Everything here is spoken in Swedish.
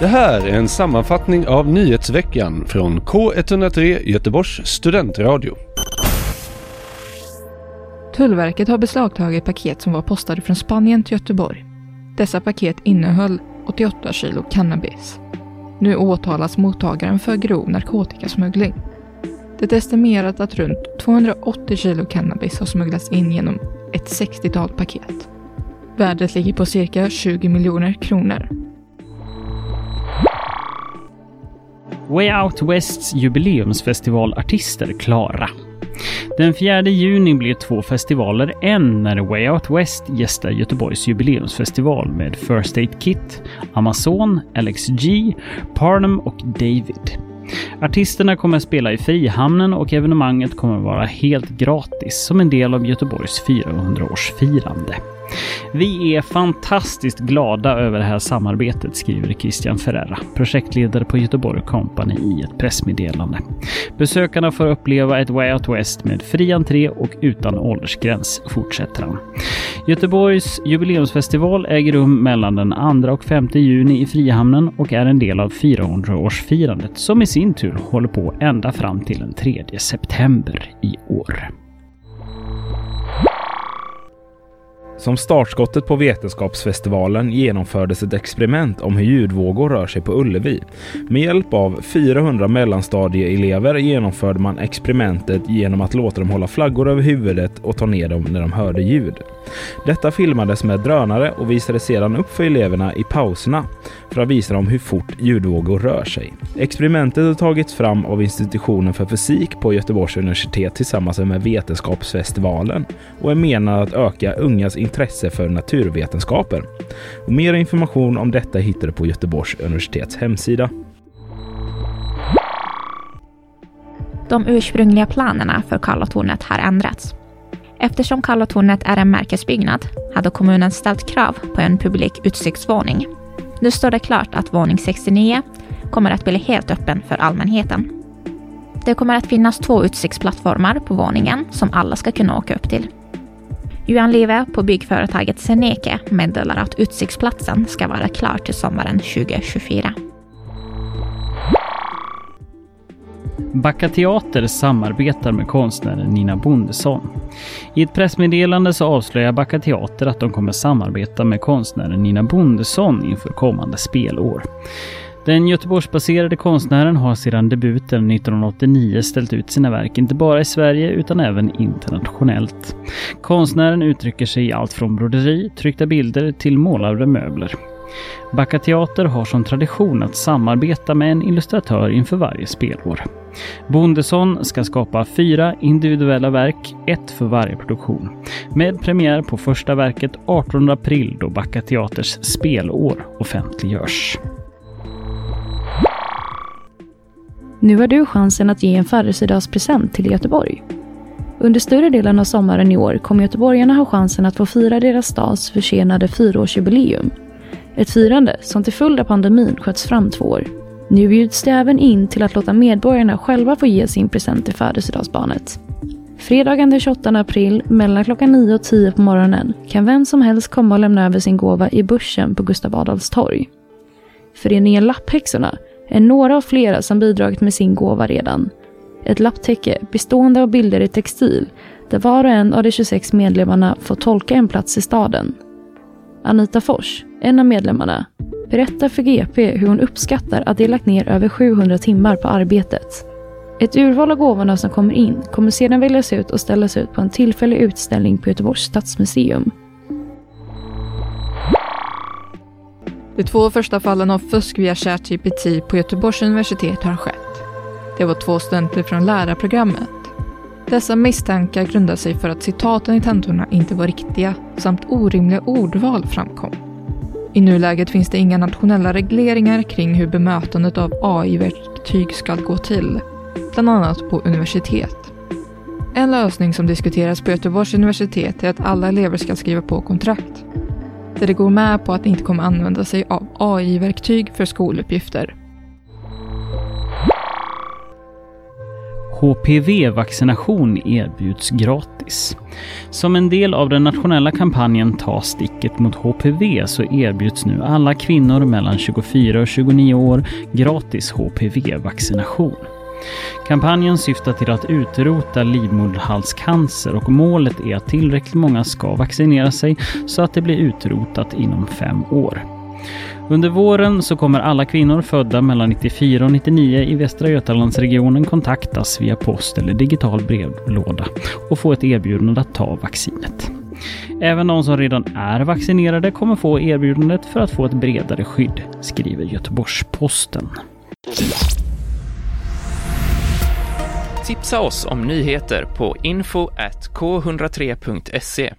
Det här är en sammanfattning av nyhetsveckan från K103 Göteborgs studentradio. Tullverket har beslagtagit paket som var postade från Spanien till Göteborg. Dessa paket innehöll 88 kilo cannabis. Nu åtalas mottagaren för grov narkotikasmuggling. Det är estimerat att runt 280 kilo cannabis har smugglats in genom ett 60-tal paket. Värdet ligger på cirka 20 miljoner kronor. Way Out Wests jubileumsfestivalartister klara. Den 4 juni blir två festivaler en när Way Out West gästar Göteborgs jubileumsfestival med First Aid Kit, Amazon, Alex G, Parnum och David. Artisterna kommer att spela i Frihamnen och evenemanget kommer att vara helt gratis som en del av Göteborgs 400-årsfirande. Vi är fantastiskt glada över det här samarbetet, skriver Christian Ferrera, projektledare på Göteborg Company i ett pressmeddelande. Besökarna får uppleva ett Way Out West med fri entré och utan åldersgräns, fortsätter han. Göteborgs jubileumsfestival äger rum mellan den 2 och 5 juni i Frihamnen och är en del av 400-årsfirandet som i sin tur håller på ända fram till den 3 september i år. Som startskottet på Vetenskapsfestivalen genomfördes ett experiment om hur ljudvågor rör sig på Ullevi. Med hjälp av 400 mellanstadieelever genomförde man experimentet genom att låta dem hålla flaggor över huvudet och ta ner dem när de hörde ljud. Detta filmades med drönare och visades sedan upp för eleverna i pauserna för att visa dem hur fort ljudvågor rör sig. Experimentet har tagits fram av institutionen för fysik på Göteborgs universitet tillsammans med Vetenskapsfestivalen och är menat att öka ungas intresse för naturvetenskaper. Och mer information om detta hittar du på Göteborgs universitets hemsida. De ursprungliga planerna för Karlatornet har ändrats. Eftersom Karlatornet är en märkesbyggnad hade kommunen ställt krav på en publik utsiktsvåning. Nu står det klart att våning 69 kommer att bli helt öppen för allmänheten. Det kommer att finnas två utsiktsplattformar på våningen som alla ska kunna åka upp till. Johan Live på byggföretaget Seneke meddelar att utsiktsplatsen ska vara klar till sommaren 2024. Backa Teater samarbetar med konstnären Nina Bondesson. I ett pressmeddelande så avslöjar Backa Teater att de kommer samarbeta med konstnären Nina Bondesson inför kommande spelår. Den Göteborgsbaserade konstnären har sedan debuten 1989 ställt ut sina verk inte bara i Sverige utan även internationellt. Konstnären uttrycker sig i allt från broderi, tryckta bilder till målade möbler. Backa Teater har som tradition att samarbeta med en illustratör inför varje spelår. Bondesson ska skapa fyra individuella verk, ett för varje produktion. Med premiär på första verket 18 april då Backa Teaters spelår offentliggörs. Nu har du chansen att ge en födelsedagspresent till Göteborg. Under större delen av sommaren i år kommer göteborgarna ha chansen att få fira deras stads försenade fyraårsjubileum. Ett firande som till följd av pandemin sköts fram två år. Nu bjuds det även in till att låta medborgarna själva få ge sin present till födelsedagsbarnet. Fredagen den 28 april mellan klockan 9 och 10 på morgonen kan vem som helst komma och lämna över sin gåva i börsen på Gustav Adolfs torg. Föreningen Lapphäxorna är några av flera som bidragit med sin gåva redan. Ett lapptäcke bestående av bilder i textil där var och en av de 26 medlemmarna får tolka en plats i staden. Anita Fors, en av medlemmarna, berättar för GP hur hon uppskattar att de lagt ner över 700 timmar på arbetet. Ett urval av gåvorna som kommer in kommer sedan väljas ut och ställas ut på en tillfällig utställning på Göteborgs stadsmuseum. De två första fallen av fusk via ChatGPT på Göteborgs universitet har skett. Det var två studenter från lärarprogrammet. Dessa misstankar grundar sig för att citaten i tentorna inte var riktiga samt orimliga ordval framkom. I nuläget finns det inga nationella regleringar kring hur bemötandet av AI-verktyg ska gå till, bland annat på universitet. En lösning som diskuteras på Göteborgs universitet är att alla elever ska skriva på kontrakt där det går med på att inte kommer använda sig av AI-verktyg för skoluppgifter. HPV-vaccination erbjuds gratis. Som en del av den nationella kampanjen Ta sticket mot HPV så erbjuds nu alla kvinnor mellan 24 och 29 år gratis HPV-vaccination. Kampanjen syftar till att utrota livmoderhalscancer och målet är att tillräckligt många ska vaccinera sig så att det blir utrotat inom fem år. Under våren så kommer alla kvinnor födda mellan 94 och 99 i Västra Götalandsregionen kontaktas via post eller digital brevlåda och få ett erbjudande att ta vaccinet. Även de som redan är vaccinerade kommer få erbjudandet för att få ett bredare skydd, skriver Göteborgs-Posten. Tipsa oss om nyheter på info k103.se.